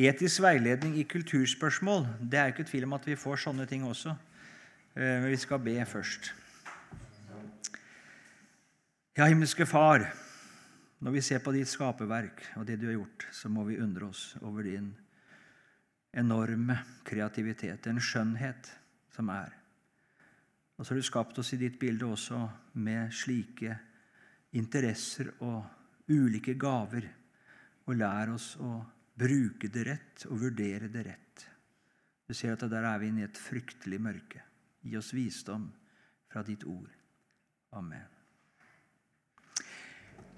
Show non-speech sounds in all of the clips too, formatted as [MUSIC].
Etisk veiledning i kulturspørsmål. Det er ikke tvil om at vi får sånne ting også. Eh, men vi skal be først. Ja, himmelske Far, når vi ser på ditt skaperverk og det du har gjort, så må vi undre oss over din enorme kreativitet, en skjønnhet som er. Og så har du skapt oss i ditt bilde også med slike interesser og ulike gaver. Og lær oss å bruke det rett og vurdere det rett. Du ser at der er vi inne i et fryktelig mørke. Gi oss visdom fra ditt ord. Amen.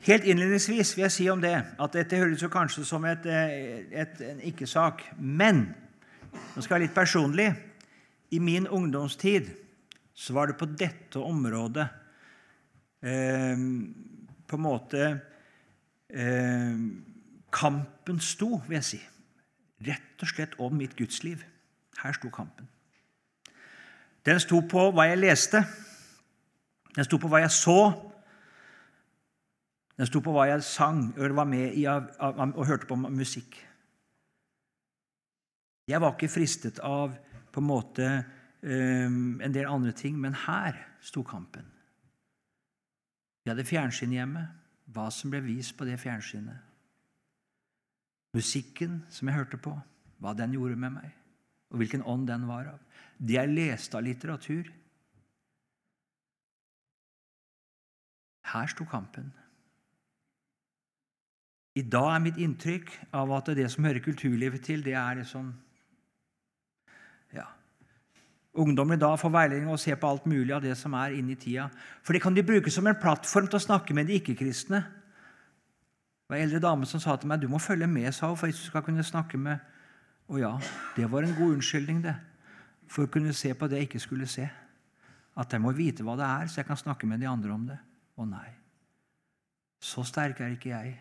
Helt innledningsvis vil jeg si om det at dette høres jo kanskje som et, eh, et, en ikke-sak. Men nå skal jeg litt personlig. I min ungdomstid så var det på dette området eh, på en måte eh, Kampen sto, vil jeg si. Rett og slett om mitt gudsliv. Her sto kampen. Den sto på hva jeg leste. Den sto på hva jeg så. Den sto på hva jeg sang eller var med i av, av, og hørte på musikk. Jeg var ikke fristet av på en måte en del andre ting, men her sto kampen. Vi hadde fjernsyn hjemme. Hva som ble vist på det fjernsynet. Musikken som jeg hørte på, hva den gjorde med meg, og hvilken ånd den var av. Det jeg leste av litteratur. Her sto kampen. I dag er mitt inntrykk av at det som hører kulturlivet til, det er liksom ja, Ungdommen i dag får veiledning og ser på alt mulig av det som er inni tida. For det kan de bruke som en plattform til å snakke med de ikke-kristne. Var en eldre dame som sa til meg du må følge med sa hun, for Jesus skal kunne snakke med Og ja, det var en god unnskyldning, det, for å kunne se på det jeg ikke skulle se. At jeg må vite hva det er, så jeg kan snakke med de andre om det. Å nei, så sterk er ikke jeg.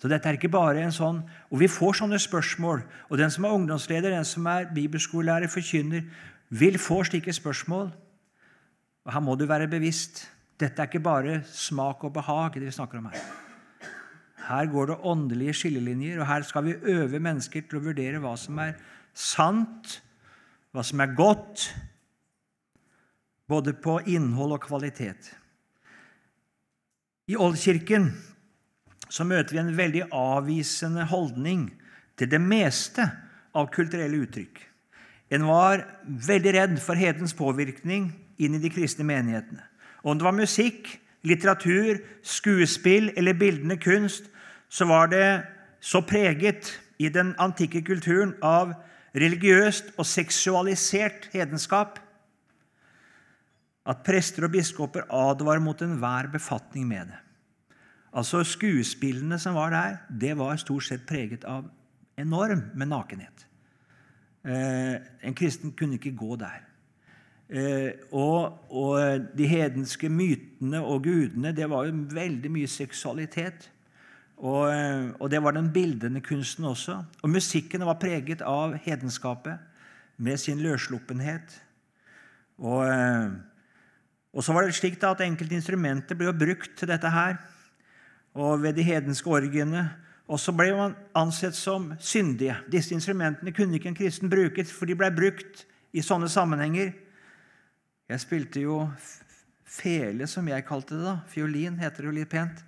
Så dette er ikke bare en sånn Og vi får sånne spørsmål. Og den som er ungdomsleder, den som er bibelskolelærer, forkynner, vil få slike spørsmål. Og her må du være bevisst. Dette er ikke bare smak og behag det vi snakker om her. Her går det åndelige skillelinjer, og her skal vi øve mennesker til å vurdere hva som er sant, hva som er godt, både på innhold og kvalitet. I Oldkirken så møter vi en veldig avvisende holdning til det meste av kulturelle uttrykk. En var veldig redd for hedens påvirkning inn i de kristne menighetene. Om det var musikk, litteratur, skuespill eller bildende kunst, så var det så preget i den antikke kulturen av religiøst og seksualisert hedenskap at prester og biskoper advarer mot enhver befatning med det. Altså Skuespillene som var der, det var stort sett preget av enorm med nakenhet. Eh, en kristen kunne ikke gå der. Eh, og, og, de hedenske mytene og gudene, det var jo veldig mye seksualitet. Og, eh, og, det var den bildende kunsten også. Og musikken var preget av hedenskapet med sin løssluppenhet. Og, eh, og, så var det slik at enkelte instrumenter ble brukt til dette her. Og ved de hedenske orgiene. Og så ble man ansett som syndige. Disse instrumentene kunne ikke en kristen bruke, for de ble brukt i sånne sammenhenger. Jeg spilte jo fele, som jeg kalte det. da. Fiolin heter det jo litt pent.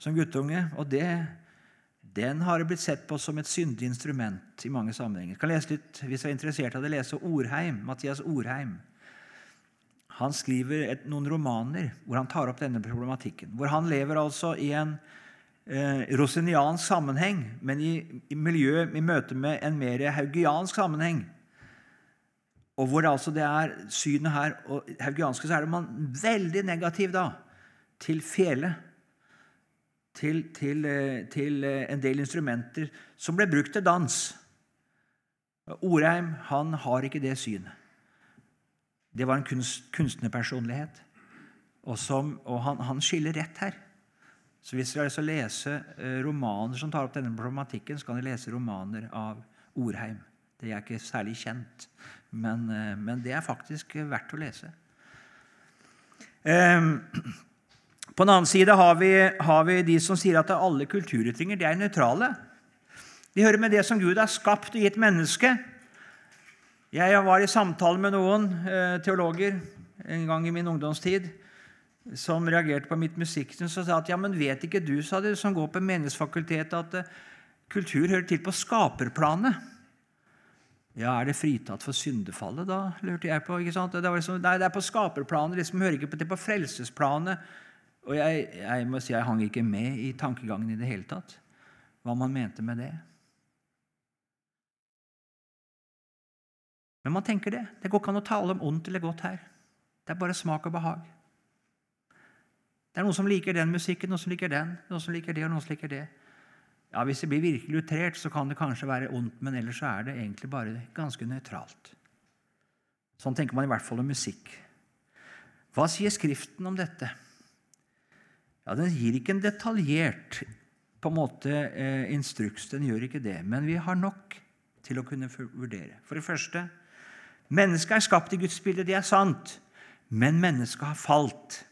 Som guttunge. Og det, den har blitt sett på som et syndig instrument i mange sammenhenger. Jeg kan lese litt, Hvis jeg er interessert det, lese Orheim, Mathias Orheim. Han skriver et, noen romaner hvor han tar opp denne problematikken. Hvor han lever altså i en eh, rosiniansk sammenheng, men i, i miljø i møte med en mer haugiansk sammenheng. Og hvor altså det er synet her og haugianske, så er det man veldig negativ da, til fele. Til, til, eh, til, eh, en del instrumenter som ble brukt til dans. Orheim han har ikke det synet. Det var en kunst, kunstnerpersonlighet. Og, som, og han, han, skiller rett her. Så Hvis dere har lese eh, romaner som tar opp denne problematikken, så kan dere lese romaner av Orheim. Det er ikke særlig kjent, men, eh, men det er faktisk verdt å lese. Ehm, på den annen side har vi, har vi, de som sier at alle kulturytringer er nøytrale. De hører med det som Gud har skapt og gitt mennesket. Jeg var i samtale med noen eh, teologer en gang i min ungdomstid som reagerte på mitt musikksyn, og sa at ja, men vet ikke du, sa de, som går på Menighetsfakultetet, at uh, kultur hører til på skaperplanet? Ja, Er det fritatt for syndefallet, da? lurte jeg på. ikke sant? Liksom, nei, det er på skaperplanet, liksom hører ikke til på frelsesplanet. Og jeg, jeg må si jeg hang ikke med i tankegangen i det hele tatt, hva man mente med det. Men man tenker det. Det går ikke an å tale om ondt eller godt her. Det er bare smak og behag. Det er noen som liker den musikken, noen som liker den, noen som liker det, og noen som liker det. Ja, Hvis det blir virkelig utrert, så kan det kanskje være ondt, men ellers så er det egentlig bare ganske nøytralt. Sånn tenker man i hvert fall om musikk. Hva sier Skriften om dette? Ja, Den gir ikke en detaljert på en måte eh, instruks, den gjør ikke det, men vi har nok til å kunne vurdere. For det første mennesket er skapt i Guds bilde, det er sant, men mennesket har falt.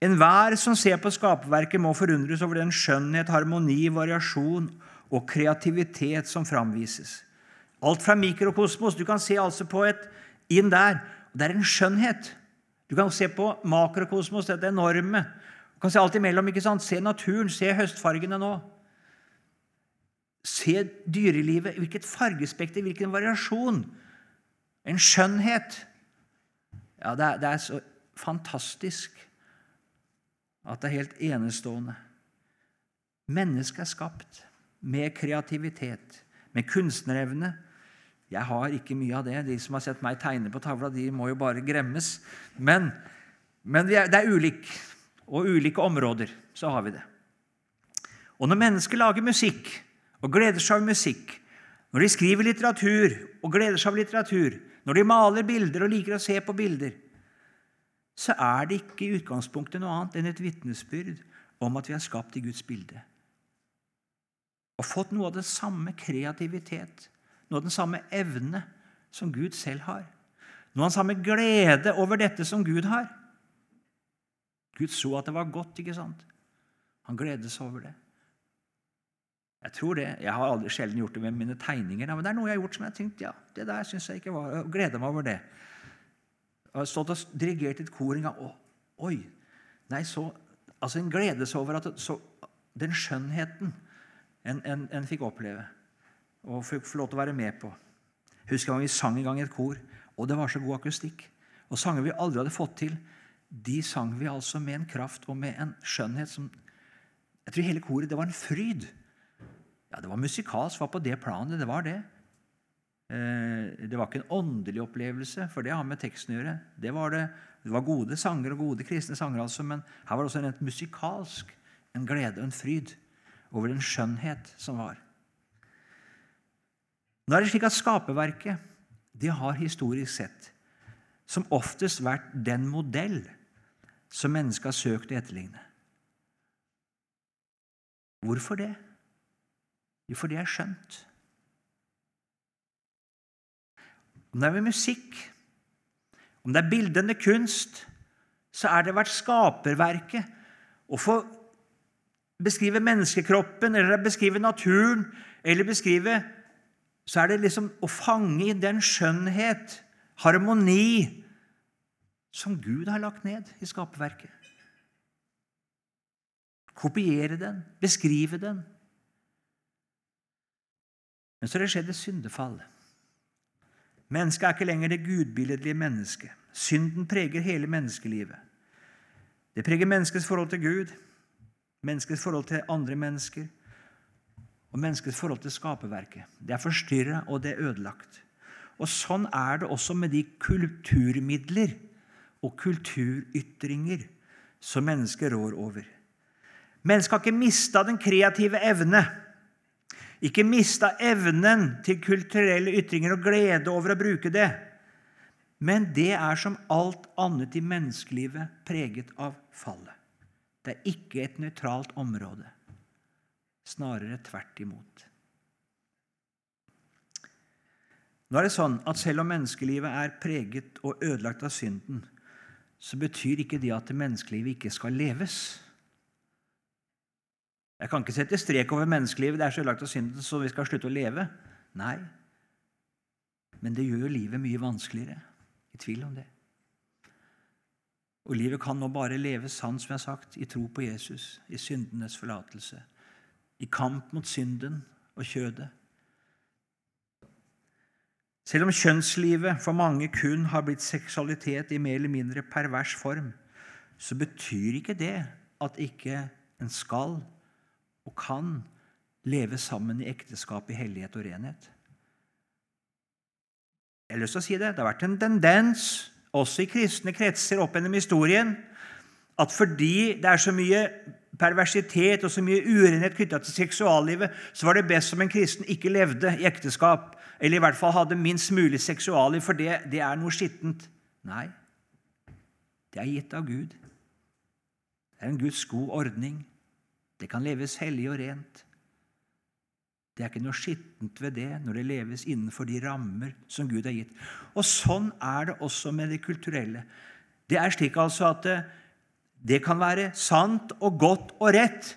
Enhver som ser på skaperverket, må forundres over den skjønnhet, harmoni, variasjon og kreativitet som framvises. Alt fra mikrokosmos Du kan se altså på et inn der. Det er en skjønnhet. Du kan se på makrokosmos, dette enorme. Du kan se alt imellom. ikke sant? Se naturen, se høstfargene nå. Se dyrelivet. Hvilket fargespekter, hvilken variasjon. En skjønnhet. Ja, det er, det er så fantastisk at det er helt enestående. Mennesket er skapt med kreativitet, med kunstnerevne. Jeg har ikke mye av det. De som har sett meg tegne på tavla, de må jo bare gremmes. Men, men det er ulik, og ulike områder så har vi det. Og når mennesker lager musikk og gleder seg av musikk, når de skriver litteratur og gleder seg av litteratur, når de maler bilder og liker å se på bilder, så er det ikke i utgangspunktet noe annet enn et vitnesbyrd om at vi er skapt i Guds bilde. Og fått noe av den samme kreativitet, noe av den samme evne som Gud selv har. Noe av den samme glede over dette som Gud har. Gud så at det var godt, ikke sant? Han gledes over det. Jeg tror det. Jeg har aldri sjelden gjort det med mine tegninger, men det er noe jeg har gjort som jeg har tenkt, ja, det der synes jeg ikke var, og gleder meg over det. Jeg har stått og dirigert et kor en gang. Og, oi! Nei, så, altså En glede seg over at, så, den skjønnheten en, en, en, fikk oppleve og fikk få lov til å være med på. Husker Jeg vi sang en gang i et kor, og det var så god akustikk. Og sanger vi aldri hadde fått til, de sang vi altså med en kraft og med en skjønnhet som Jeg tror hele koret det var en fryd. Ja, Det var musikalsk, var på det planet. Det var det. Eh, det var ikke en åndelig opplevelse, for det har med teksten å gjøre. Det var, det, det var gode sanger og gode kristne sanger, altså, men her var det også en rent musikalsk en glede og en fryd over den skjønnhet som var. Nå er det slik at Skaperverket det har historisk sett som oftest vært den modell som mennesket har søkt å etterligne. Hvorfor det? Jo, for det er skjønt. Om det er med musikk, om det er bildende kunst, så er det vært skaperverket. Å få beskrive menneskekroppen eller beskrive naturen eller beskrive Så er det liksom å fange i den skjønnhet, harmoni, som Gud har lagt ned i skaperverket. Kopiere den, beskrive den. Men så har det skjedd et syndefall. Mennesket er ikke lenger det gudbilledlige mennesket. Synden preger hele menneskelivet. Det preger menneskets forhold til Gud, menneskets forhold til andre mennesker og menneskets forhold til skaperverket. Det er forstyrra, og det er ødelagt. Og Sånn er det også med de kulturmidler og kulturytringer som mennesket rår over. Mennesket har ikke mista den kreative evne ikke mista evnen til kulturelle ytringer og glede over å bruke det. Men det er som alt annet i menneskelivet preget av fallet. Det er ikke et nøytralt område. Snarere tvert imot. Nå er det sånn at Selv om menneskelivet er preget og ødelagt av synden, så betyr ikke det at menneskelivet ikke skal leves. Jeg kan ikke sette strek over menneskelivet. Det er så ødelagt av synden, så vi skal slutte å leve. Nei. Men det gjør jo livet mye vanskeligere. I tvil om det. Og livet kan nå bare leves sant, som jeg har sagt, i tro på Jesus, i syndenes forlatelse, i kamp mot synden og kjødet. Selv om kjønnslivet for mange kun har blitt seksualitet i mer eller mindre pervers form, så betyr ikke det at ikke en skal og kan leve sammen i ekteskap i hellighet og renhet. Jeg har lyst til å si Det Det har vært en tendens, også i kristne kretser opp gjennom historien, at fordi det er så mye perversitet og så mye urenhet knytta til seksuallivet, så var det best om en kristen ikke levde i ekteskap, eller i hvert fall hadde minst mulig seksualliv, for det, det er noe skittent. Nei, det er gitt av Gud. Det er en Guds god ordning. Det kan leves hellig og rent. Det er ikke noe skittent ved det når det leves innenfor de rammer som Gud har gitt. Og Sånn er det også med det kulturelle. Det er slik altså at det, det kan være sant og godt og rett,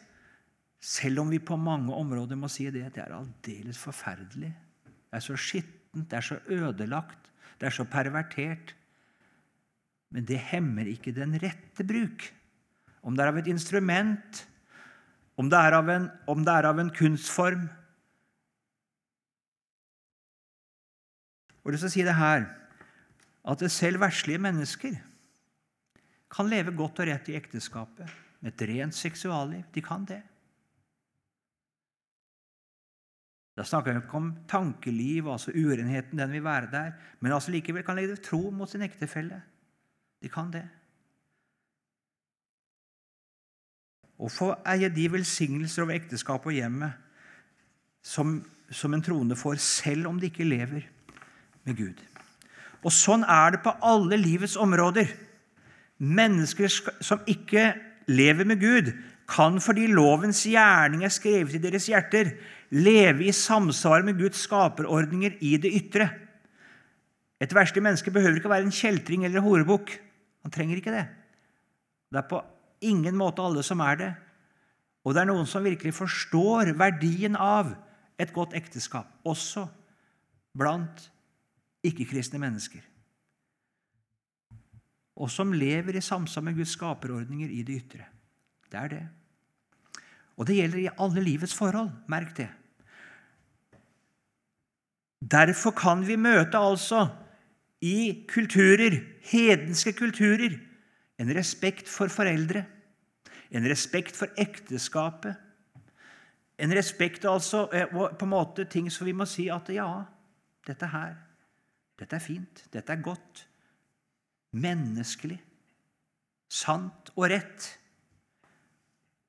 selv om vi på mange områder må si det. Det er aldeles forferdelig. Det er så skittent, det er så ødelagt, det er så pervertert. Men det hemmer ikke den rette bruk. Om det er av et instrument om det er av en, er av en kunstform Og jeg vil si det her at selv verslige mennesker kan leve godt og rett i ekteskapet med et rent seksualliv. De kan det. Da snakker vi ikke om tankeliv, altså urenheten, den vil være der, men altså likevel kan legge tro mot sin ektefelle. De kan det. Og få eie de velsignelser over ekteskapet og hjemmet som, som en troende får, selv om de ikke lever med Gud. Og Sånn er det på alle livets områder. Mennesker som ikke lever med Gud, kan fordi lovens gjerning er skrevet i deres hjerter, leve i samsvar med Guds skaperordninger i det ytre. Et verdslig menneske behøver ikke være en kjeltring eller horebukk. Han trenger ikke det. Det er på ingen måte alle som er det. Og det er noen som virkelig forstår verdien av et godt ekteskap, også blant ikke-kristne mennesker. Og som lever i samsvar med Guds skaperordninger i det ytre. Det er det. Og det gjelder i alle livets forhold. Merk det. Derfor kan vi møte altså i kulturer, hedenske kulturer, en respekt for foreldre, en respekt for ekteskapet. En respekt altså eh, på en måte ting som vi må si at ja, dette her, dette er fint, dette er godt, menneskelig, sant og rett.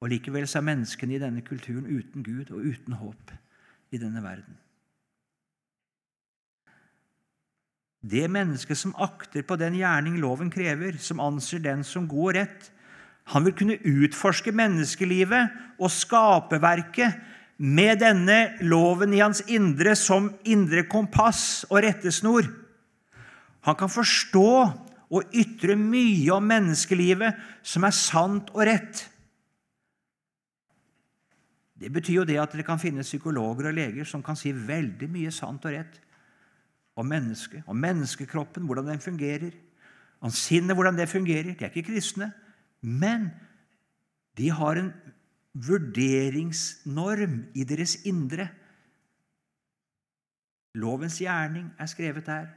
Og likevel så er menneskene i denne kulturen uten Gud og uten håp i denne verden. Det mennesket som akter på den gjerning loven krever, som anser den som god og rett, han vil kunne utforske menneskelivet og skaperverket med denne loven i hans indre som indre kompass og rettesnor. Han kan forstå og ytre mye om menneskelivet som er sant og rett. Det betyr jo det at det kan finnes psykologer og leger som kan si veldig mye sant og rett om mennesket, om menneskekroppen, hvordan den fungerer, om sinnet, hvordan det fungerer. De er ikke kristne. Men de har en vurderingsnorm i deres indre. Lovens gjerning er skrevet der,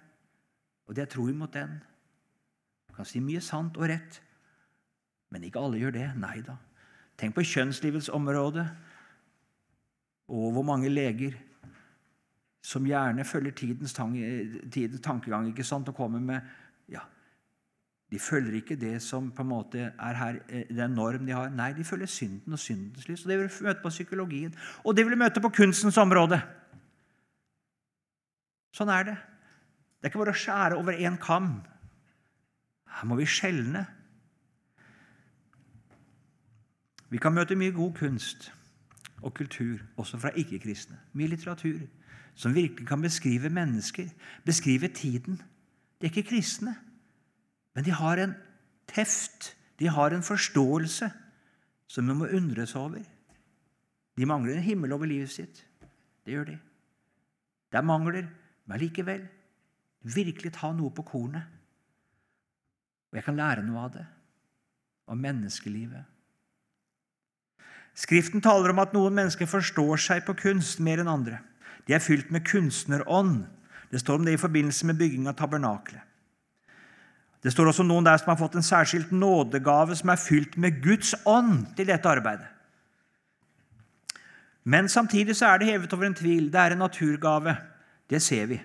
og det er tro imot den. Du kan si mye sant og rett, men ikke alle gjør det. Nei da. Tenk på kjønnslivets område og hvor mange leger som gjerne følger tidens, tankegang ikke sant, og kommer med ja, de følger ikke det som på en måte er her, eh, den norm de har. Nei, de følger synden og syndens lys. Og Det vil vi møte på psykologien, og det vil vi møte på kunstens område. Sånn er det. Det er ikke bare å skjære over én kam. Her må vi skjelne. Vi kan møte mye god kunst og kultur, også fra ikke-kristne. Mye litteratur som virkelig kan beskrive mennesker, beskrive tiden. Det er ikke kristne. Men de har en teft, de har en forståelse som vi må undres over. De mangler en himmel over livet sitt. Det gjør de. Det er mangler, men likevel virkelig ta noe på kornet. Og jeg kan lære noe av det, om menneskelivet. Skriften taler om at noen mennesker forstår seg på kunst mer enn andre. De er fylt med kunstnerånd. Det står om det i forbindelse med bygging av tabernakelet. Det står også noen der som har fått en særskilt nådegave som er fylt med Guds ånd til dette arbeidet. Men samtidig så er det hevet over en tvil. Det er en naturgave. Det ser vi.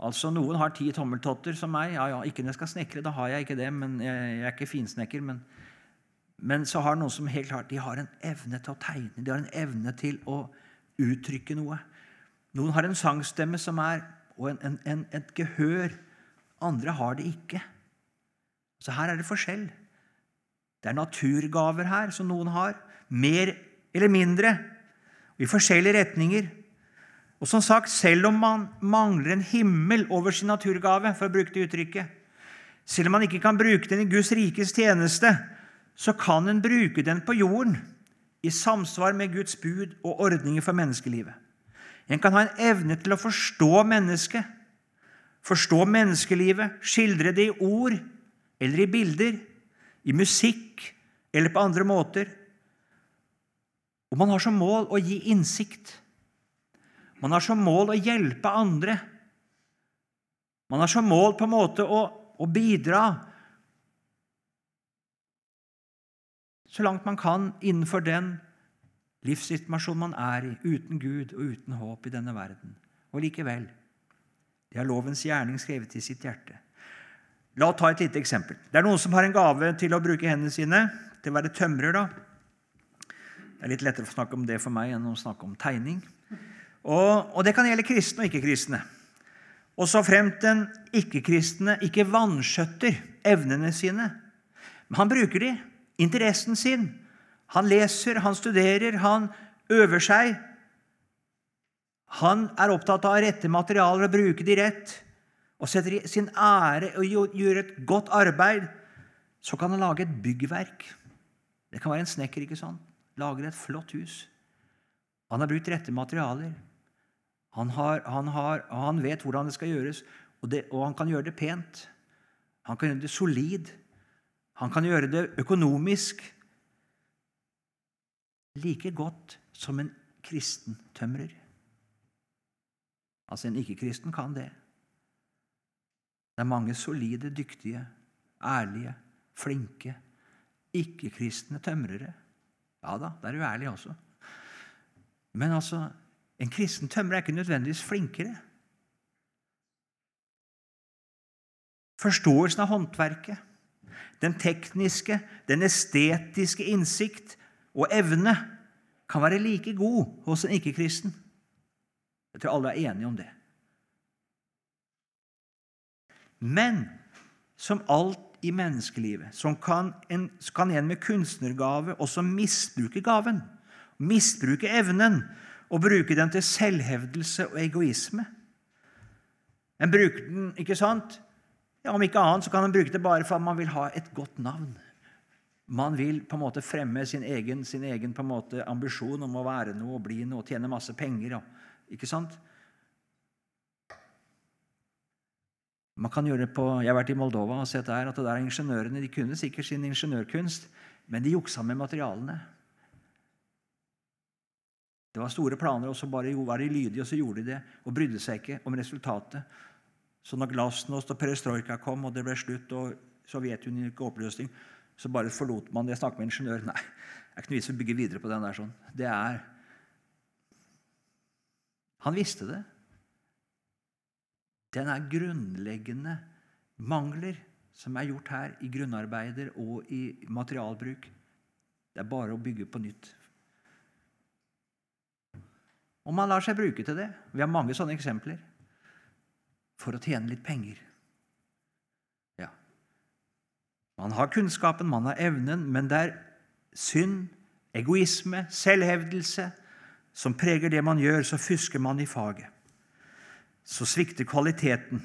Altså, Noen har ti tommeltotter som meg. Ja, ja, Ikke når jeg skal snekre, da har jeg ikke det. men Jeg, er ikke finsnekker. Men, men, så har noen som helt klart, de har en evne til å tegne. De har en evne til å uttrykke noe. Noen har en sangstemme som er, og en, en, en, et gehør. Andre har det ikke. Så her er det forskjell. Det er naturgaver her som noen har. Mer eller mindre. I forskjellige retninger. Og som sagt, selv om man mangler en himmel over sin naturgave, for å bruke det uttrykket, selv om man ikke kan bruke den i Guds rikes tjeneste, så kan en bruke den på jorden i samsvar med Guds bud og ordninger for menneskelivet. En kan ha en evne til å forstå mennesket, forstå menneskelivet, skildre det i ord eller i bilder, i musikk eller på andre måter. Og man har som mål å gi innsikt man har som mål å hjelpe andre. Man har som mål på en måte å, å bidra så langt man kan innenfor den livssituasjonen man er i, uten Gud og uten håp i denne verden. Og likevel det er lovens gjerning skrevet i sitt hjerte. La oss ta et lite eksempel. Det er noen som har en gave til å bruke hendene sine, til å være tømrer. da. Det er litt lettere å snakke om det for meg enn å snakke om tegning. Og, og det kan gjelde kristne og ikke-kristne. Og så fremt den ikke-kristne ikke vanskjøtter evnene sine. Men han bruker de, interessen sin. Han leser, han studerer, han øver seg. Han er opptatt av rette materialer og bruke de rett. Og setter sin ære og gjør et godt arbeid. Så kan han lage et byggverk. Det kan være en snekker. ikke sant? Lager et flott hus. Han har brukt rette materialer. Han, har, han, har, han, vet hvordan det skal gjøres, og, det, og han kan gjøre det pent. Han kan gjøre det solid. Han kan gjøre det økonomisk. Like godt som en kristen tømrer. Altså, en ikke-kristen kan det. Det er mange solide, dyktige, ærlige, flinke, ikke-kristne tømrere. Ja da, der er du ærlig også. Men altså, en kristen tømrer er ikke nødvendigvis flinkere. Forståelsen av håndverket, den tekniske, den estetiske innsikt og evne kan være like god hos en ikke-kristen. Jeg tror alle er enige om det. Men som alt i menneskelivet så kan en, kan en med kunstnergave også misbruke gaven, misbruke evnen og bruke den til selvhevdelse og egoisme. En bruker den, ikke sant? Ja, Om ikke annet så kan en bruke det bare for at man vil ha et godt navn. Man vil på en måte fremme sin egen, sin egen måte ambisjon om å være noe og bli noe tjene masse penger. Ikke sant? Man kan gjøre det på, Jeg har vært i Moldova og sett der at det der ingeniørene de kunne sikkert sin ingeniørkunst, men de juksa med materialene. Det var store planer, og så bare var de lydige, og så gjorde de det. Og brydde seg ikke om resultatet. Så når glasnost og perestrojka kom, og det ble slutt, og Sovjetunionen gikk oppløsning, så bare forlot man det. Jeg snakket med ingeniør. Nei, det er ikke noe vits i å bygge videre på den der. sånn. Det er Han visste det. Den er grunnleggende mangler som er gjort her i grunnarbeider og i materialbruk. Det er bare å bygge på nytt og man lar seg bruke til det. Vi har mange sånne eksempler. For å tjene litt penger. Ja. Man har kunnskapen, man har evnen, men det er synd, egoisme, selvhevdelse som preger det man gjør, så fusker man i faget. Så svikter kvaliteten.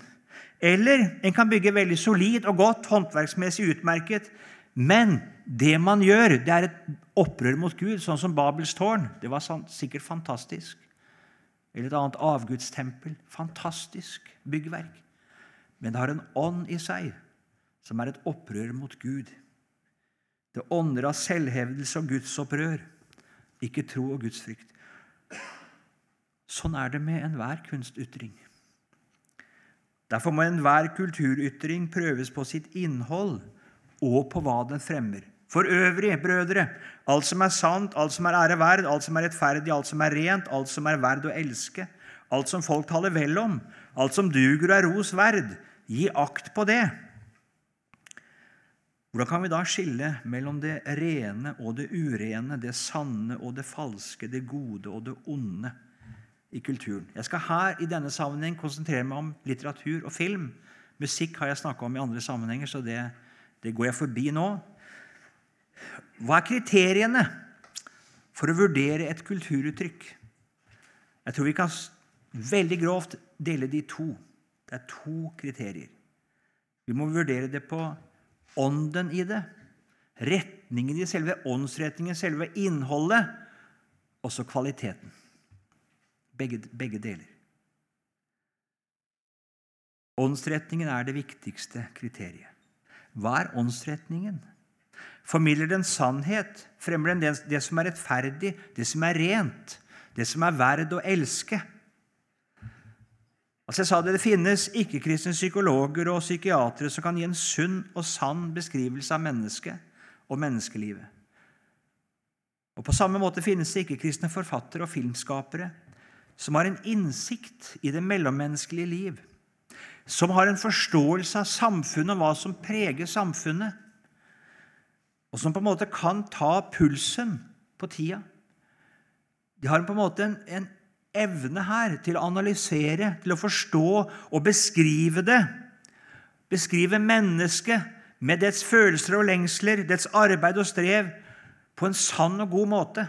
Eller en kan bygge veldig solid og godt, håndverksmessig utmerket, Men det man gjør, det er et opprør mot Gud, sånn som Babels tårn. Det var sikkert fantastisk. Eller et annet avgudstempel. Fantastisk byggverk. Men det har en ånd i seg som er et opprør mot Gud. Det ånder av selvhevdelse og gudsopprør, ikke tro og gudsfrykt. Sånn er det med enhver kunstytring. Derfor må enhver kulturytring prøves på sitt innhold og på hva den fremmer. For øvrig, brødre, alt som er sant, alt som er ære verd, alt som er rettferdig, alt som er rent, alt som er verd å elske, alt som folk taler vel om, alt som duger og er ros verd, gi akt på det. Hvordan kan vi da skille mellom det rene og det urene, det sanne og det falske, det gode og det onde i kulturen? Jeg skal her i denne sammenheng konsentrere meg om litteratur og film. Musikk har jeg snakka om i andre sammenhenger, så det, det går jeg forbi nå. Hva er kriteriene for å vurdere et kulturuttrykk? Jeg tror vi kan veldig grovt dele de to. Det er to kriterier. Vi må vurdere det på ånden i det, retningen i selve åndsretningen, selve innholdet, også kvaliteten. Begge, begge deler. Åndsretningen er det viktigste kriteriet. Hva er åndsretningen? Formidler den sannhet? Fremmer den det, som er rettferdig, det som er rent, det som er verd å elske? Altså jeg sa Det det finnes ikke-kristne psykologer og psykiatere som kan gi en sunn og sann beskrivelse av mennesket og menneskelivet. Og På samme måte finnes det ikke-kristne forfattere og filmskapere som har en innsikt i det mellommenneskelige liv, som har en forståelse av samfunnet og hva som preger samfunnet, og som på en måte kan ta pulsen på tida. De har på en måte en, en evne her til å analysere, til å forstå og beskrive det. Beskrive mennesket med dets følelser og lengsler, dets arbeid og strev, på en sann og god måte.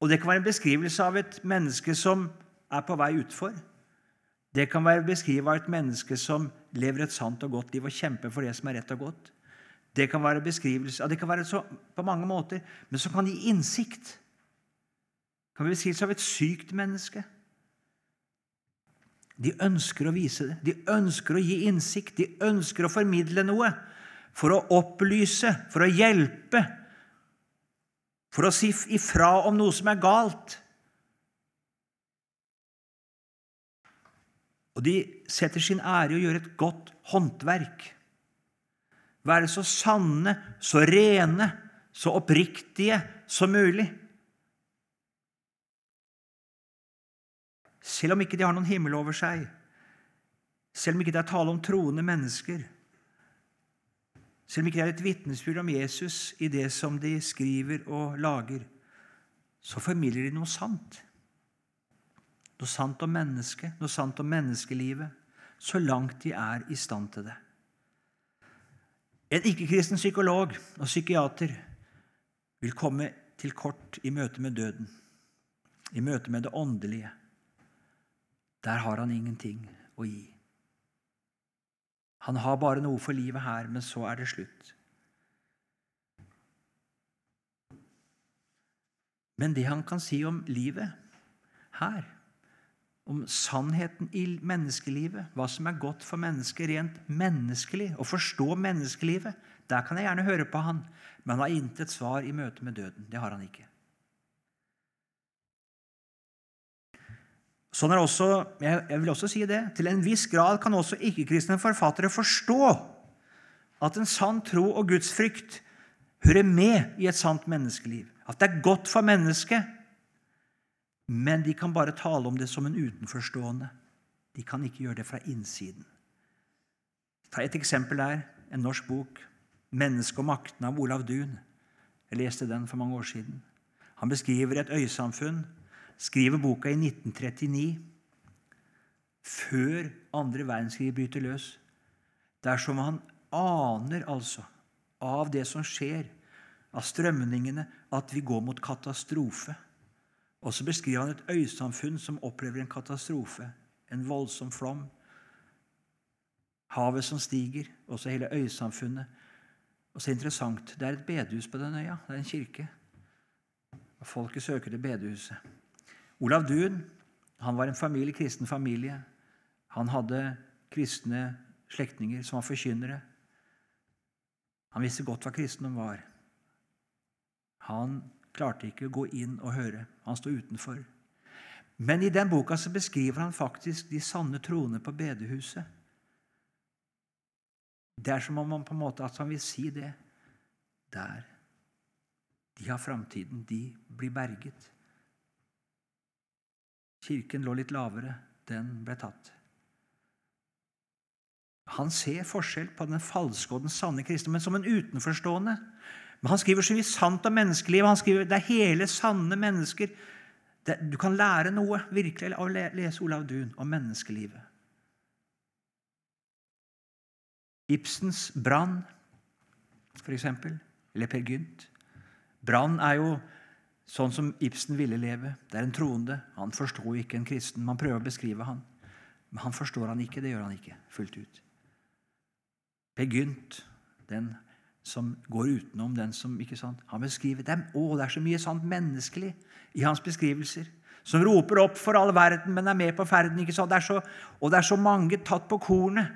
Og Det kan være en beskrivelse av et menneske som er på vei utfor. Det kan være beskrivelse av et menneske som lever et sant og godt liv og kjemper for det som er rett og godt. Det kan være beskrivelse, ja, det kan være så, på mange måter, men som kan gi innsikt kan vi beskrives av et sykt menneske. De ønsker å vise det. De ønsker å gi innsikt. De ønsker å formidle noe for å opplyse, for å hjelpe, for å si ifra om noe som er galt. Og de setter sin ære i å gjøre et godt håndverk. Være så sanne, så rene, så oppriktige som mulig. Selv om ikke de har noen himmel over seg, selv om ikke det er tale om troende mennesker, selv om ikke det er et vitnesbyrd om Jesus i det som de skriver og lager, så formidler de noe sant. Noe sant om mennesket, noe sant om menneskelivet, så langt de er i stand til det. En ikke-kristen psykolog og psykiater vil komme til kort i møte med døden, i møte med det åndelige. Der har han ingenting å gi. Han har bare noe for livet her, men så er det slutt. Men det han kan si om livet her, om sannheten i menneskelivet, hva som er godt for mennesket rent menneskelig, å forstå menneskelivet, der kan jeg gjerne høre på han, men han har intet svar i møte med døden. Det har han ikke. Sånn er også, jeg vil også si det, Til en viss grad kan også ikke-kristne forfattere forstå at en sann tro og gudsfrykt hører med i et sant menneskeliv. At det er godt for mennesket. Men de kan bare tale om det som en utenforstående. De kan ikke gjøre det fra innsiden. Ta et eksempel der. En norsk bok, 'Mennesket og makten' av Olav Duun. Jeg leste den for mange år siden. Han beskriver et øysamfunn skriver boka i 1939, før andre verdenskrig bryter løs. Det er som han aner altså av det som skjer, av strømningene, at vi går mot katastrofe. Og så beskriver han et øysamfunn som opplever en katastrofe, en voldsom flom. Havet som stiger, også hele øysamfunnet. Og så interessant, Det er et bedehus på den øya. Det er en kirke. Og Folket søker til bedehuset. Olav Duun han var en familie, kristen familie. Han hadde kristne slektninger som var forkynnere. Han visste godt hva kristendom var. Han klarte ikke å gå inn og høre. Han sto utenfor. Men i den boka så beskriver han faktisk de sanne troende på bedehuset. Det er som om han på en måte at han vil si det. Der. De har framtiden. De blir berget. Kirken lå litt lavere. Den ble tatt. Han ser forskjell på den falske og den sanne kristne, men som en utenforstående. Men Han skriver så mye sant om menneskelivet. Han skriver det er hele, sanne mennesker. Det, du kan lære noe virkelig av å lese Olav Duun om menneskelivet. Ibsens 'Brann', eksempel, eller Per Gynt. Brann er jo sånn som Ibsen ville leve. Det er en troende. Han forstår ikke en kristen. Man prøver å beskrive han. Men han forstår han ikke. Det gjør han ikke fullt ut. Per Gynt, den som går utenom den som ikke sant? Han beskriver dem. Å, det er så mye sant menneskelig i hans beskrivelser. Som roper opp for all verden, men er med på ferden. ikke sant? Det så, og det er så mange tatt på kornet.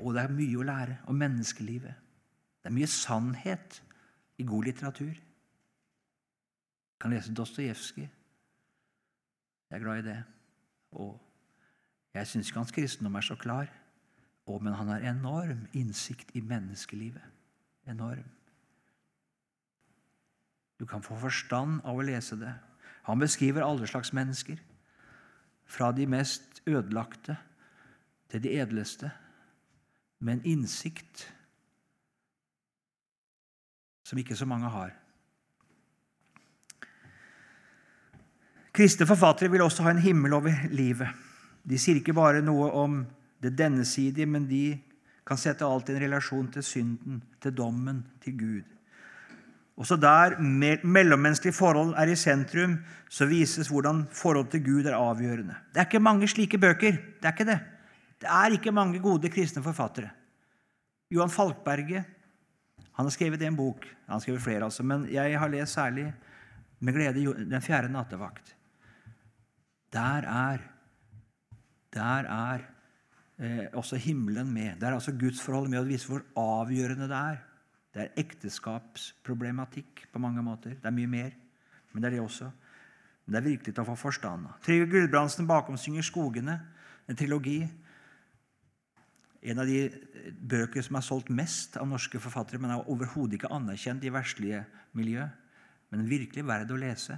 Og det er mye å lære om menneskelivet. Det er mye sannhet i god litteratur. Jeg kan lese Dostojevskij. Jeg er glad i det. Og jeg syns ikke hans kristendom er så klar. Å, men han har enorm innsikt i menneskelivet. Enorm. Du kan få forstand av å lese det. Han beskriver alle slags mennesker. Fra de mest ødelagte til de edleste. Med en innsikt som ikke så mange har. Kristne forfattere vil også ha en himmel over livet. De sier ikke bare noe om det dennesidige, men de kan sette alt i en relasjon til synden, til dommen, til Gud. Også der mellommenneskelige forhold er i sentrum, så vises hvordan forholdet til Gud er avgjørende. Det er ikke mange slike bøker. Det er ikke det. Det er ikke mange gode kristne forfattere. Johan Falkberget han har skrevet en bok. Han har skrevet flere, altså, men jeg har lest særlig med glede Den fjerde nattevakt. Der er, der er eh, også himmelen med. Det er altså gudsforholdet med å vise hvor avgjørende det er. Det er ekteskapsproblematikk på mange måter. Det er mye mer, men det er det også. Men det er virkelig til å få forstand av. Trygve Gulbrandsen bakom synger 'Skogene', en trilogi. En av de bøker som er solgt mest av norske forfattere, men er overhodet ikke anerkjent i verslige miljø. Men virkelig verd å lese.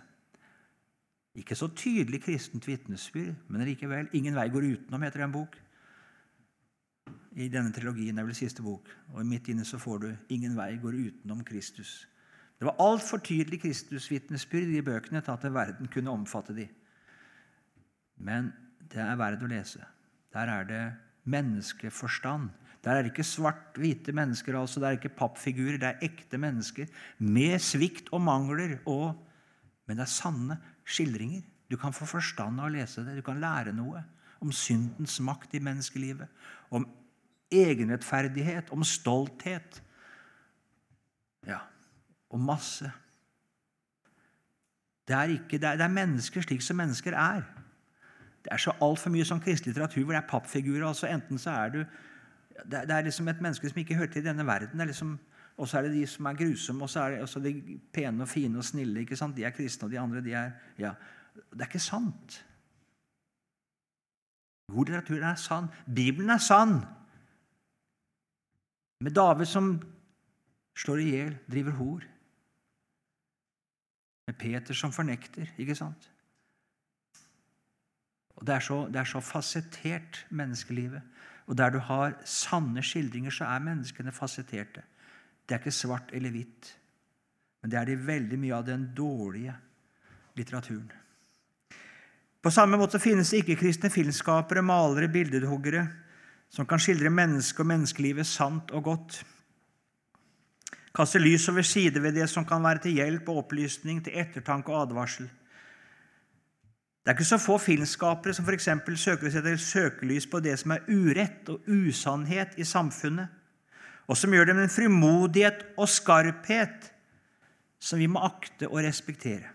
Ikke så tydelig kristent vitnesbyrd, men likevel. 'Ingen vei går utenom' heter en bok i denne trilogien. Er vel siste bok. Og midt inne så får du 'Ingen vei går utenom Kristus'. Det var altfor tydelig Kristusvitnesbyrd i de bøkene til at verden kunne omfatte de. Men det er verdt å lese. Der er det menneskeforstand. Der er det ikke svart-hvite mennesker, altså. det er ikke pappfigurer. Det er ekte mennesker med svikt og mangler. Og, men det er sanne skildringer. Du kan få forstand av å lese det. Du kan lære noe om syndens makt i menneskelivet. Om egenrettferdighet, om stolthet. Ja, og masse. Det er, ikke, det er, det er mennesker slik som mennesker er. Det er så altfor mye sånn kristelig litteratur hvor det er pappfigurer. altså Enten så er du Det, er liksom et menneske som ikke hører til i denne verden. Liksom, og så er det de som er grusomme, og så er det også de pene og fine og snille. ikke sant? De er kristne, og de andre de er ja. Det er ikke sant. God litteratur er sann. Bibelen er sann. Med David som slår i hjel, driver hor. Med Peter som fornekter, ikke sant? Og Det er så, det så fasettert, menneskelivet. Og der du har sanne skildringer, så er menneskene fasetterte. Det er ikke svart eller hvitt. Men det er det veldig mye av den dårlige litteraturen. På samme måte finnes det ikke-kristne filmskapere, malere, bildehuggere som kan skildre mennesket og menneskelivet sant og godt. Kaste lys over sider ved det som kan være til hjelp og opplysning, til ettertanke og advarsel. Det er ikke så få filmskapere som f.eks. søker å sette søkelys på det som er urett og usannhet i samfunnet, og som gjør det med en frimodighet og skarphet som vi må akte og respektere.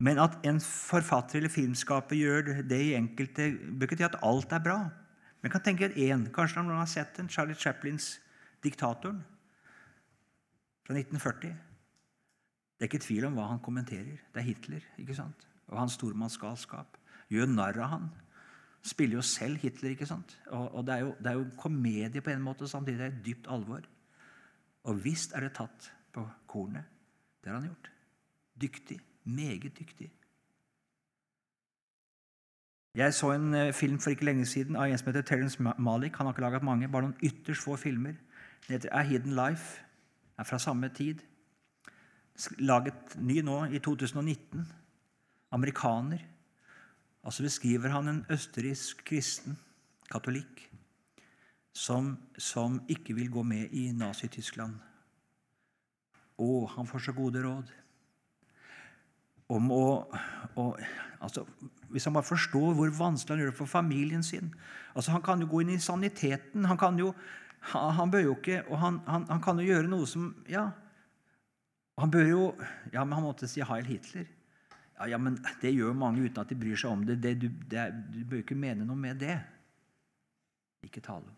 Men at en forfatter eller filmskaper gjør det i enkelte, bør ikke si at alt er bra. Men jeg kan tenke én. Kanskje noen har sett den, Charlie Chaplins 'Diktatoren' fra 1940. Det er ikke tvil om hva han kommenterer. Det er Hitler ikke sant? Og hans stormannsgalskap. Gjør narr av han. Spiller jo selv Hitler. ikke sant? Og, og det, er jo, det, er jo, komedie på en måte, samtidig er det dypt alvor. Og visst er det tatt på kornet. Det har han gjort. Dyktig. Meget dyktig. Jeg så en eh, film for ikke lenge siden av en som heter Terence Malik. Han har ikke laget mange, bare noen ytterst få filmer. Den heter A Hidden Life. er fra samme tid. Laget ny nå i 2019. Amerikaner. Altså beskriver han en østerriksk kristen, katolikk, som, som ikke vil gå med i Nazi-Tyskland. Å, han får så gode råd om å, å altså, Hvis han bare forstår hvor vanskelig han gjør det for familien sin altså Han kan jo gå inn i saniteten. Han kan jo, han bør jo ikke Og han, han, han, kan jo gjøre noe som Ja, han bør jo Ja, men han måtte si Heil Hitler. Ja, ja, men Det gjør mange uten at de bryr seg om det. det, du, det du bør ikke mene noe med det. Ikke tale.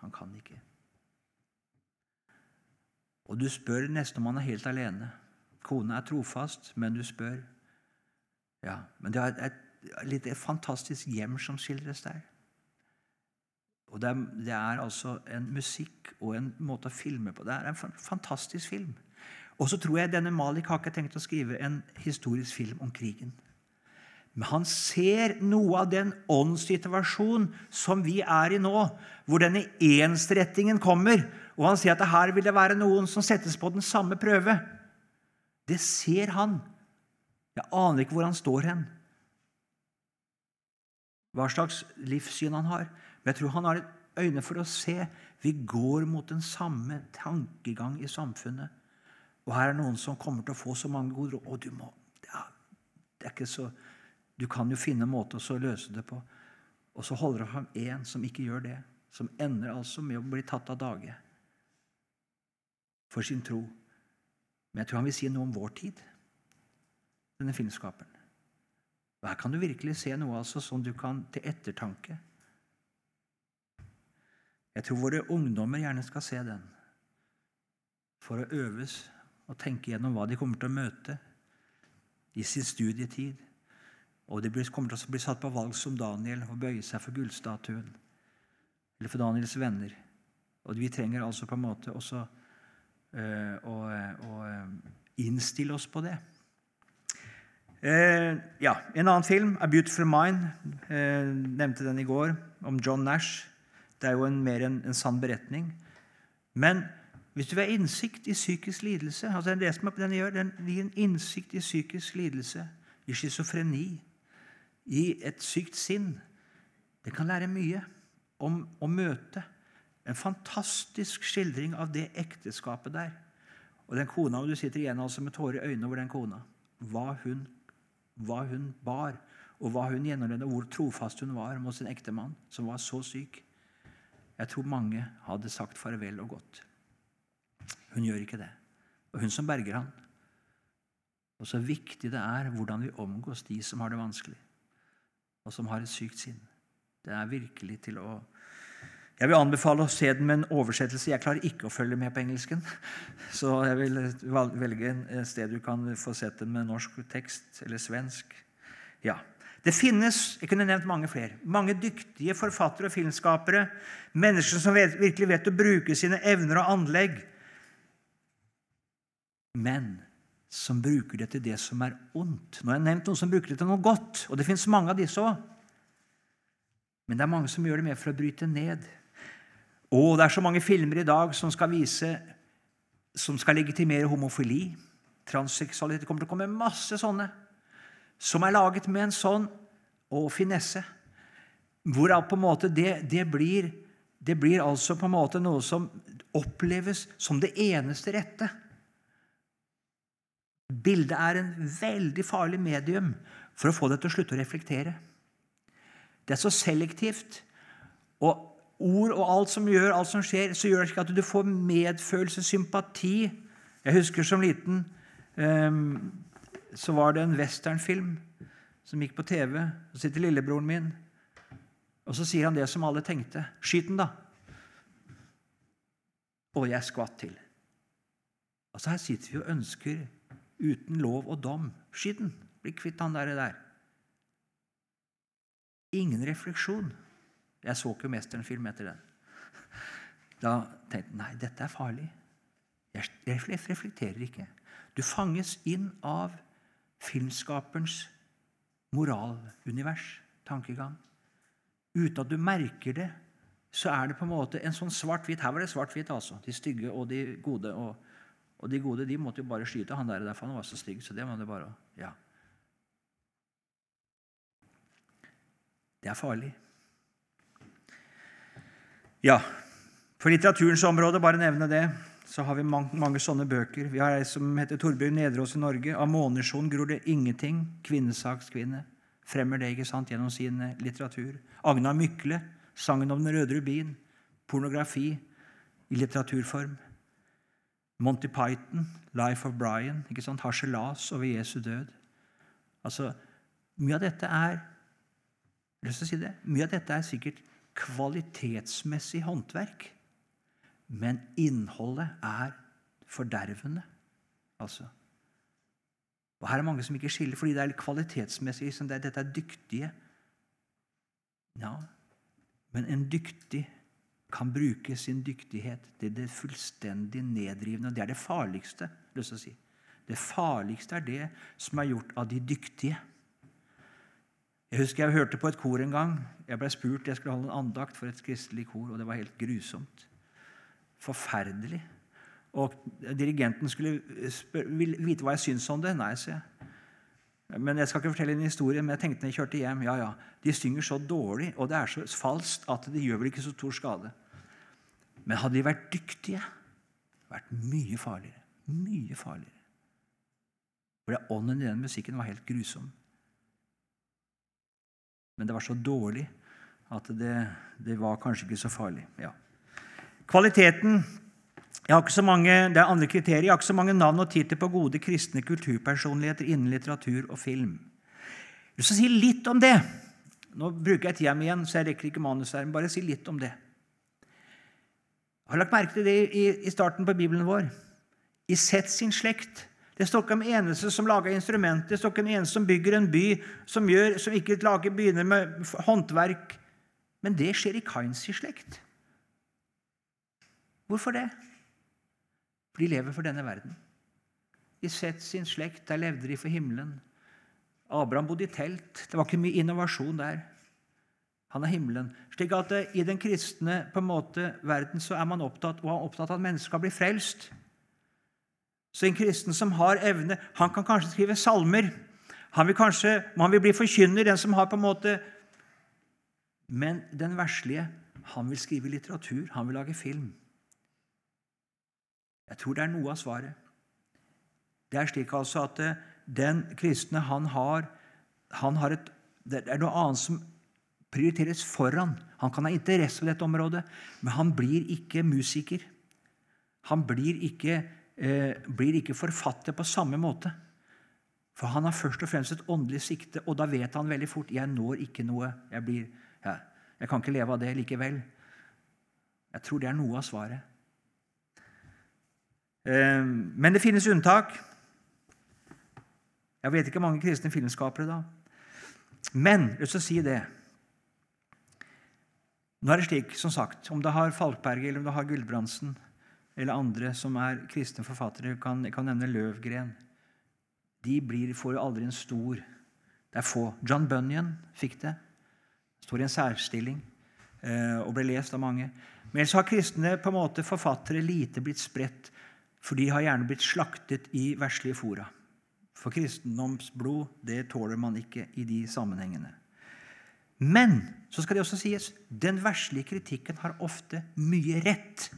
Han kan ikke. Og du spør nesten om han er helt alene. Kona er trofast, men du spør. Ja, Men det er et, et, et fantastisk hjem som skildres der. Og det er, det er, altså en musikk og en måte å filme på. Det er en fantastisk film. Og så tror jeg denne Malik har ikke tenkt å skrive en historisk film om krigen. Men han ser noe av den åndssituasjonen som vi er i nå, hvor denne ensrettingen kommer. Og han sier at her vil det være noen som settes på den samme prøve. Det ser han. Jeg aner ikke hvor han står hen. Hva slags livssyn han har. Men jeg tror han har øyne for å se. Vi går mot den samme tankegang i samfunnet. Og her er noen som kommer til å få så mange gode råd. Og du må ja, det er ikke så, Du kan jo finne en måte å løse det på. Og så holder han fram én som ikke gjør det. Som ender altså med å bli tatt av dage for sin tro. Men jeg tror han vil si noe om vår tid, denne filmskaperen. Og Her kan du virkelig se noe altså som du kan til ettertanke. Jeg tror våre ungdommer gjerne skal se den for å øves og tenke gjennom hva de kommer til å møte i sin studietid. Og de kommer til å bli satt på valg som Daniel og bøye seg for gullstatuen. Eller for Daniels venner. Og vi trenger altså på en måte også øh, og, og eh, innstille oss på det. Eh, ja, En annen film, 'A Beautiful Mind', eh, nevnte den i går, om John Nash. Det er jo en, mer en, en sann beretning. Men hvis du vil ha innsikt i psykisk lidelse altså det som den gjør, den gir en innsikt i psykisk lidelse, i schizofreni, i et sykt sinn. Det kan lære mye om å møte en fantastisk skildring av det ekteskapet der. Og den kona, Du sitter igjen altså med tårer i øynene over den kona. Hva hun, hva hun bar, og hva hun gjennomlevde, hvor trofast hun var mot sin ektemann, som var så syk. Jeg tror mange hadde sagt farvel og gått. Hun gjør ikke det. Og hun som berger han. Og så viktig det er hvordan vi omgås de som har det vanskelig, og som har et sykt sinn. Det er virkelig til å jeg vil anbefale å se den med en oversettelse. Jeg klarer ikke å følge med på engelsken. [LAUGHS] Så jeg vil velge et sted du kan få sett den med norsk tekst eller svensk. Ja. Det finnes jeg kunne nevnt mange flere, mange dyktige forfattere og filmskapere. Mennesker som virkelig vet å bruke sine evner og anlegg. Men som bruker det til det som er ondt. Nå har jeg nevnt noen som bruker det til noe godt, og det fins mange av disse òg. Men det er mange som gjør det med for å bryte ned og det er så mange filmer i dag som skal vise som skal legitimere homofili, transseksualitet Det kommer til å komme masse sånne som er laget med en sånn og finesse. Hvorav på en måte det, det, blir, det blir altså på en måte noe som oppleves som det eneste rette. Bildet er en veldig farlig medium for å få deg til å slutte å reflektere. Det er så selektivt. Og ord og alt som gjør, alt som skjer, så gjør det ikke at du får medfølelse, sympati. Jeg husker som liten um, så var det en westernfilm som gikk på TV. Så sitter lillebroren min, og så sier han det som alle tenkte. Skyt den, da! Og jeg skvatt til. Altså Her sitter vi og ønsker uten lov og dom. Skyt den! Bli kvitt han der. der. Ingen refleksjon. Jeg så ikke Mesteren-film etter den. Da tenkte jeg nei, dette er farlig. Jeg reflekterer ikke. Du fanges inn av filmskaperens moralunivers, tankegang. Uten at du merker det, så er det på en måte en sånn svart-hvitt Her var det svart-hvitt, altså. De stygge og de gode. Og, og, de gode de måtte jo bare skyte han der, derfor han var så stygg. Så det var det bare ja. Det er farlig. Ja, for litteraturens område, bare nevne det, så har vi mange, mange sånne bøker. Vi har ei som heter Torbjørn Nedreås i Norge. 'Av månesjon gror det ingenting'. Kvinnesakskvinne. Fremmer det ikke sant, gjennom sin eh, litteratur. Agna Mykle, 'Sangen om den røde rubin'. Pornografi i litteraturform. Monty Python, 'Life of Brian'. ikke sant, Harselas over Jesu død. Altså, Mye av dette er lyst til å si det, mye av dette er sikkert kvalitetsmessig håndverk. Men innholdet er fordervende. Altså. Og Her er mange som ikke skiller, fordi det er kvalitetsmessig. Liksom det, dette er dyktige. Ja, men en dyktig kan bruke sin dyktighet til det fullstendig nedrivende. Det er det farligste. lyst til å si. Det farligste er det som er gjort av de dyktige. Jeg husker jeg hørte på et kor en gang. Jeg ble spurt jeg skulle holde en andakt for et kristelig kor, og det var helt grusomt. Forferdelig. Og dirigenten skulle vite hva jeg syntes om det. Nei, sier jeg. Men Jeg skal ikke fortelle en historie, men jeg tenkte når jeg kjørte hjem ja, ja, De synger så dårlig, og det er så falskt at det gjør vel ikke så stor skade. Men hadde de vært dyktige, vært mye farligere. Mye farligere. For ånden i den musikken var helt grusom. Men det var så dårlig at det, det var kanskje ikke så farlig. Ja. Kvaliteten jeg har ikke så mange, Det er andre kriterier. Jeg har ikke så mange navn og titler på gode kristne kulturpersonligheter innen litteratur og film. Jeg vil si litt om det. Nå bruker jeg tida mi igjen, så jeg rekker ikke manus her. Men bare si litt om det. Jeg har lagt merke til det i, i starten på Bibelen vår. I Sett sin slekt det står ikke om eneste som lager instrumenter, det står ikke om eneste som bygger en by, som, gjør, som ikke lager, begynner med håndverk. Men det skjer i Kains slekt. Hvorfor det? For de lever for denne verden. I Seth sin slekt der levde de for himmelen. Abraham bodde i telt. Det var ikke mye innovasjon der. Han er himmelen. Slik at eh, I den kristne på en måte, verden så er man opptatt, og opptatt av at mennesker skal bli frelst. Så en kristen som har evne, han kan kanskje skrive salmer. Han vil kanskje han vil bli forkynner, den som har på en måte Men den verslige, han vil skrive litteratur, han vil lage film. Jeg tror det er noe av svaret. Det er slik altså at eh, den kristne, han har, han har et, Det er noe annet som prioriteres foran. Han kan ha interesse for dette området, men han blir ikke musiker. Han blir ikke eh, blir ikke forfatter på samme måte. For han har først og fremst et åndelig sikte, og da vet han veldig fort jeg når ikke noe. Jeg, blir, ja, jeg kan ikke leve av det likevel. Jeg tror det er noe av svaret. Eh, men det finnes unntak. Jeg vet ikke mange kristne filmskapere da. Men jeg vil si det Nå er det slik, som sagt, om det har Falkberget eller om det har Gulbrandsen eller andre som er kristne forfattere, kan, kan nevne Løvgren. De blir, får aldri en stor Det er få. John Bunyan fikk det. Står i en særstilling eh, og ble lest av mange. Men ellers har kristne på en måte forfattere lite blitt spredt, for de har gjerne blitt slaktet i verslige fora. For kristendomsblod det tåler man ikke i de sammenhengene. Men så skal det også sies den verslige kritikken har ofte mye rett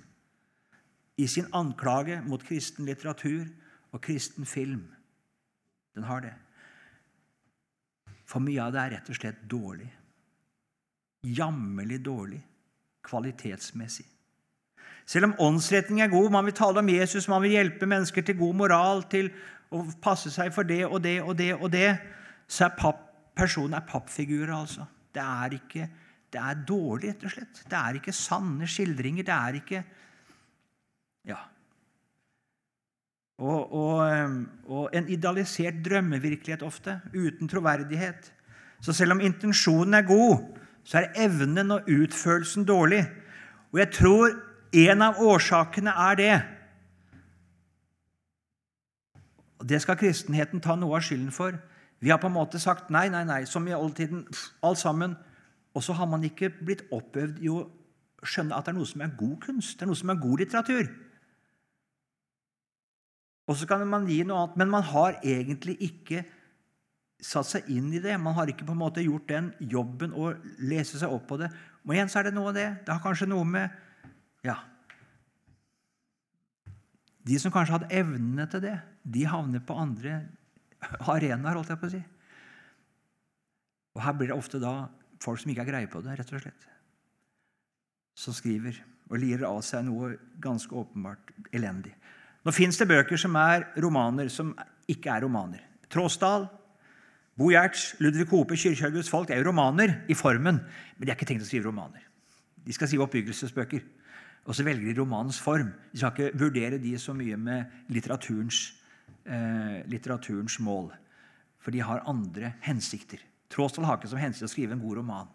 i sin anklage mot kristen litteratur og kristen film. Den har det. For mye av det er rett og slett dårlig. Jammerlig dårlig kvalitetsmessig. Selv om åndsretning er god, man vil tale om Jesus, man vil hjelpe mennesker til god moral, til å passe seg for det og det og det, og det, så er papp, personen er pappfigurer. altså. Det er, ikke, det er dårlig, rett og slett. Det er ikke sanne skildringer. Det er ikke Ja. Og, og, og en idealisert drømmevirkelighet ofte, uten troverdighet. Så selv om intensjonen er god, så er evnen og utførelsen dårlig. Og jeg tror en av årsakene er det. Det skal kristenheten ta noe av skylden for. Vi har på en måte sagt nei, nei, nei, som i oldtiden. Alt sammen. Og så har man ikke blitt oppøvd i å skjønne at det er noe som er god kunst, det er noe som er god litteratur. Og så kan man gi noe annet, men man har egentlig ikke satt seg inn i det. Man har ikke på en måte gjort den jobben å lese seg opp på det. Og igjen så er det noe av det. Det har kanskje noe med Ja. De som kanskje hadde evnene til det, de havner på andre arenaer, holdt jeg på å si. Og her blir det ofte da folk som ikke har greie på det, rett og slett, som skriver og lirer av seg noe ganske åpenbart elendig. Nå fins det bøker som er romaner, som ikke er romaner. Tråsdal, Bo Gjerts, Ludvig Hope, Kyrkjebøs folk er jo romaner i formen, men de er ikke tenkt å skrive romaner. De skal skrive oppbyggelsesbøker. Og så velger de romanens form. De skal ikke vurdere de så mye med litteraturens, eh, litteraturens mål. For de har andre hensikter. Tråsdal har ikke som hensikt å skrive en god roman.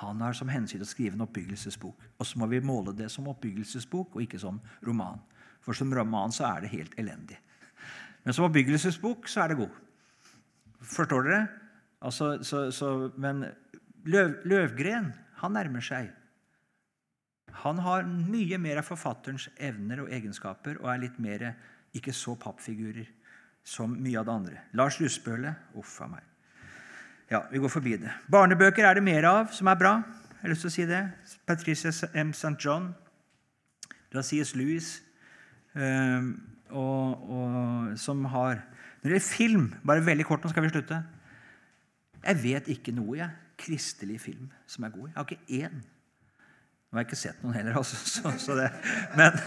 Han har som hensikt å skrive en oppbyggelsesbok. Og så må vi måle det som oppbyggelsesbok og ikke som roman. For som roman så er det helt elendig. Men som oppbyggelsesbok så er det god. Forstår dere? Altså, så, så, men Løv, Løvgren han nærmer seg. Han har mye mer av forfatterens evner og egenskaper og er litt mer ikke så pappfigurer som mye av det andre. Lars Lussbøle uff a meg. Ja, vi går forbi det. Barnebøker er det mer av, som er bra. Jeg har lyst til å si det. Patricia M. St. John. Lacies Louis øh, og, og, som har når det gjelder film, bare veldig kort, nå skal vi slutte Jeg vet ikke noe jeg, kristelig film som er god. Jeg har ikke én. Nå har jeg ikke sett noen heller, altså. [LAUGHS] Så, så. Men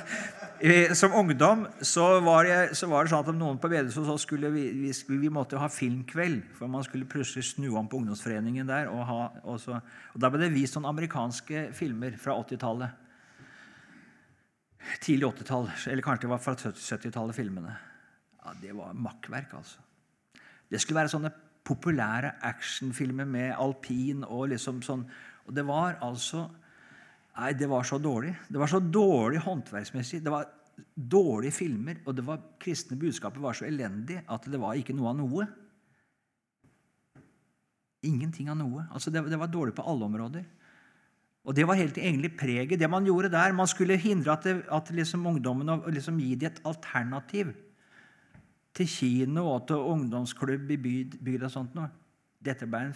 som ungdom så var, jeg, så var, det sånn at om noen på Vedesås så skulle vi, vi, vi, måtte ha filmkveld. For man skulle plutselig snu om på ungdomsforeningen der. Og, ha, og, så, og Da ble det vist noen amerikanske filmer fra 80-tallet. Tidlig 80-tall, eller kanskje det var fra 70-tallet, filmene. Ja, Det var makkverk, altså. Det skulle være sånne populære actionfilmer med alpin og liksom sånn. Og det var altså Nei, det var så dårlig. Det var så dårlig håndverksmessig. Det var dårlige filmer, og det var kristne budskapet var så elendig at det var ikke noe av noe. Ingenting av noe. Altså det, det var dårlig på alle områder. Og Det var helt egentlig preget. Det man gjorde der, Man skulle hindre at, det, at liksom ungdommen liksom gi dem et alternativ til kino og til ungdomsklubb i bygda. og sånt. Dette ble en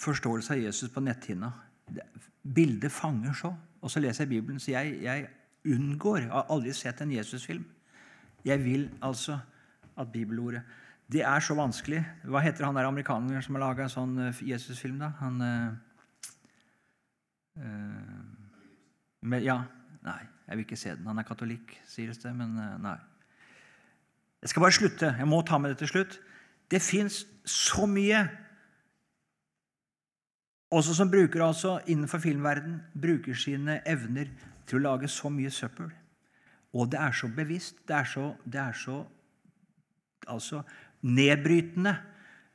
forståelse av Jesus på netthinna. Bildet fanger så. Og så leser jeg Bibelen, så jeg, jeg unngår Jeg har aldri sett en Jesus-film. Jeg vil altså at bibelordet Det er så vanskelig. Hva heter han der amerikaneren som har laga en sånn Jesusfilm, da? Han øh, med, Ja. Nei. Jeg vil ikke se den. Han er katolikk, sies det, men eh, nei. Jeg skal bare slutte. Jeg må ta med det til slutt. Det fins så mye også som bruker altså innenfor filmverden bruker sine evner til å lage så mye søppel. Og det er så bevisst. Det er så, det er så altså, nedbrytende.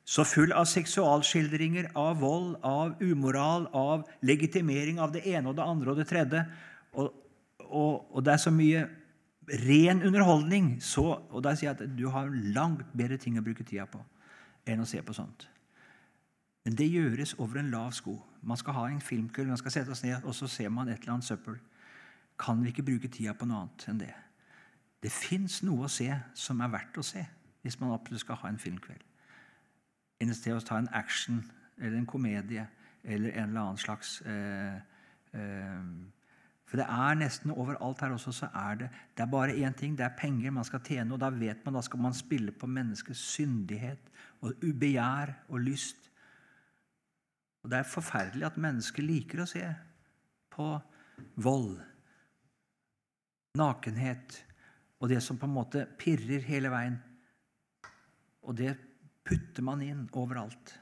Så full av seksualskildringer, av vold, av umoral, av legitimering av det ene og det andre og det tredje. Og og, og, det er så mye ren underholdning. Så, og da sier jeg at du har langt bedre ting å bruke tida på enn å se på sånt. Men det gjøres over en lav sko. Man skal ha en filmkveld, man skal sette oss ned, og så ser man et eller annet søppel. Kan vi ikke bruke tida på noe annet enn det? Det fins noe å se som er verdt å se hvis man absolutt skal ha en filmkveld. Enn til å ta en action eller en komedie eller en eller annen slags eh, eh, For det er nesten overalt her også så er det det er bare én ting. Det er penger man skal tjene. Og da vet man, da skal man spille på menneskets syndighet og begjær og lyst. Og Det er forferdelig at mennesker liker å se på vold, nakenhet og det som på en måte pirrer hele veien. Og det putter man inn overalt.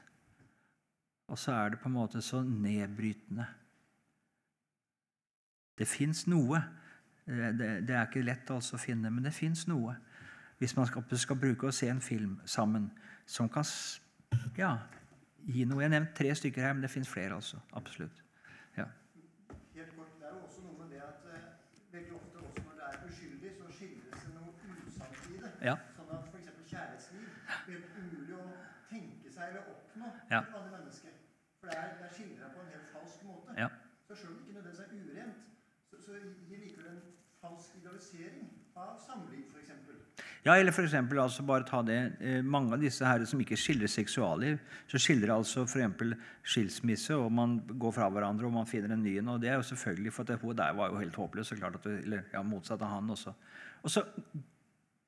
Og så er det på en måte så nedbrytende. Det fins noe. Det, det, er ikke lett altså å finne, men det fins noe. Hvis man skal, skal, bruke å se en film sammen som kan ja, gi noe. Jeg har nevnt tre stykker her, men det fins flere. altså. Absolutt. Ja. Helt kort, Det er jo også noe med det at eh, veldig ofte også når det er uskyldig, så skildres det noe usant i det. Ja. Sånn at f.eks. kjærlighetsliv blir umulig å tenke seg eller oppnå Ja. for alle mennesker. For det er, det er skildra på en helt falsk måte. Ja. Så selv om det ikke nødvendigvis er urent, så, gir likevel en falsk idealisering av samliv, f.eks. Ja, eller for eksempel, altså bare ta det, eh, Mange av disse her som ikke skildrer seksualliv, så skildrer altså eksempel skilsmisse, og man går fra hverandre og man finner en ny en. og Det er jo selvfølgelig, for at hun der var jo helt håpløs. klart at eller ja, Motsatt av han også. Og så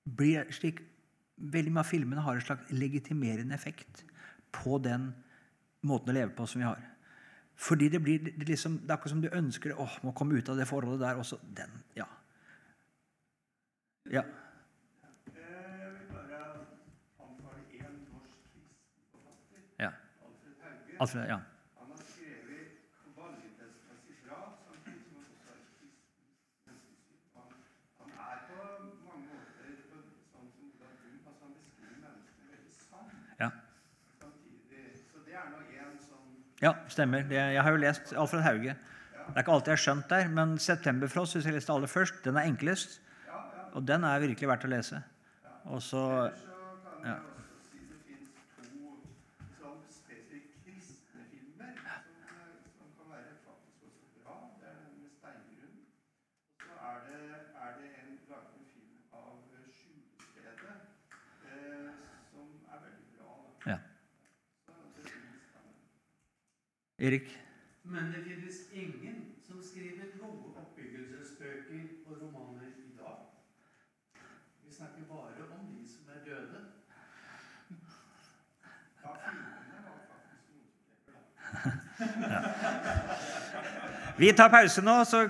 blir det slik Veldig mye av filmene har en slags legitimerende effekt på den måten å leve på som vi har. Fordi det blir det, liksom, det er akkurat som du ønsker åh, må komme ut av det forholdet der. også den, ja. Ja. Forfatter, ja. Alfred, ja. Han har skrevet kvalitetsmessig bra, samtidig som han også har et kristent menneskesyn. Han, han er på mange måter på, sånn som Ola Brun, altså han beskriver menneskene veldig sant. Ja. Samtidig, så det er nå en sånn Ja, stemmer. Det, jeg har jo lest Alfred Hauge. Det er ikke alltid jeg har skjønt der, men 'Septemberfrost' hvis jeg leste aller først, den er enklest. Og den er virkelig verdt å lese. Og så Ja. jeg også si det fins to sånn spesifikt kristne filmer som, eh, som kan være faktisk også bra. Det er den med Steingrunn. Og så er det, er det en laget en film av eh, Skjulestedet eh, som er veldig bra. Da. Ja. Så det finnes da. Erik. Men det finnes ingen som skriver noe oppbyggelsesbøker og romaner i dag. Vi snakker bare om de som er døde. Ja. [LAUGHS] Vi tar pause nå, så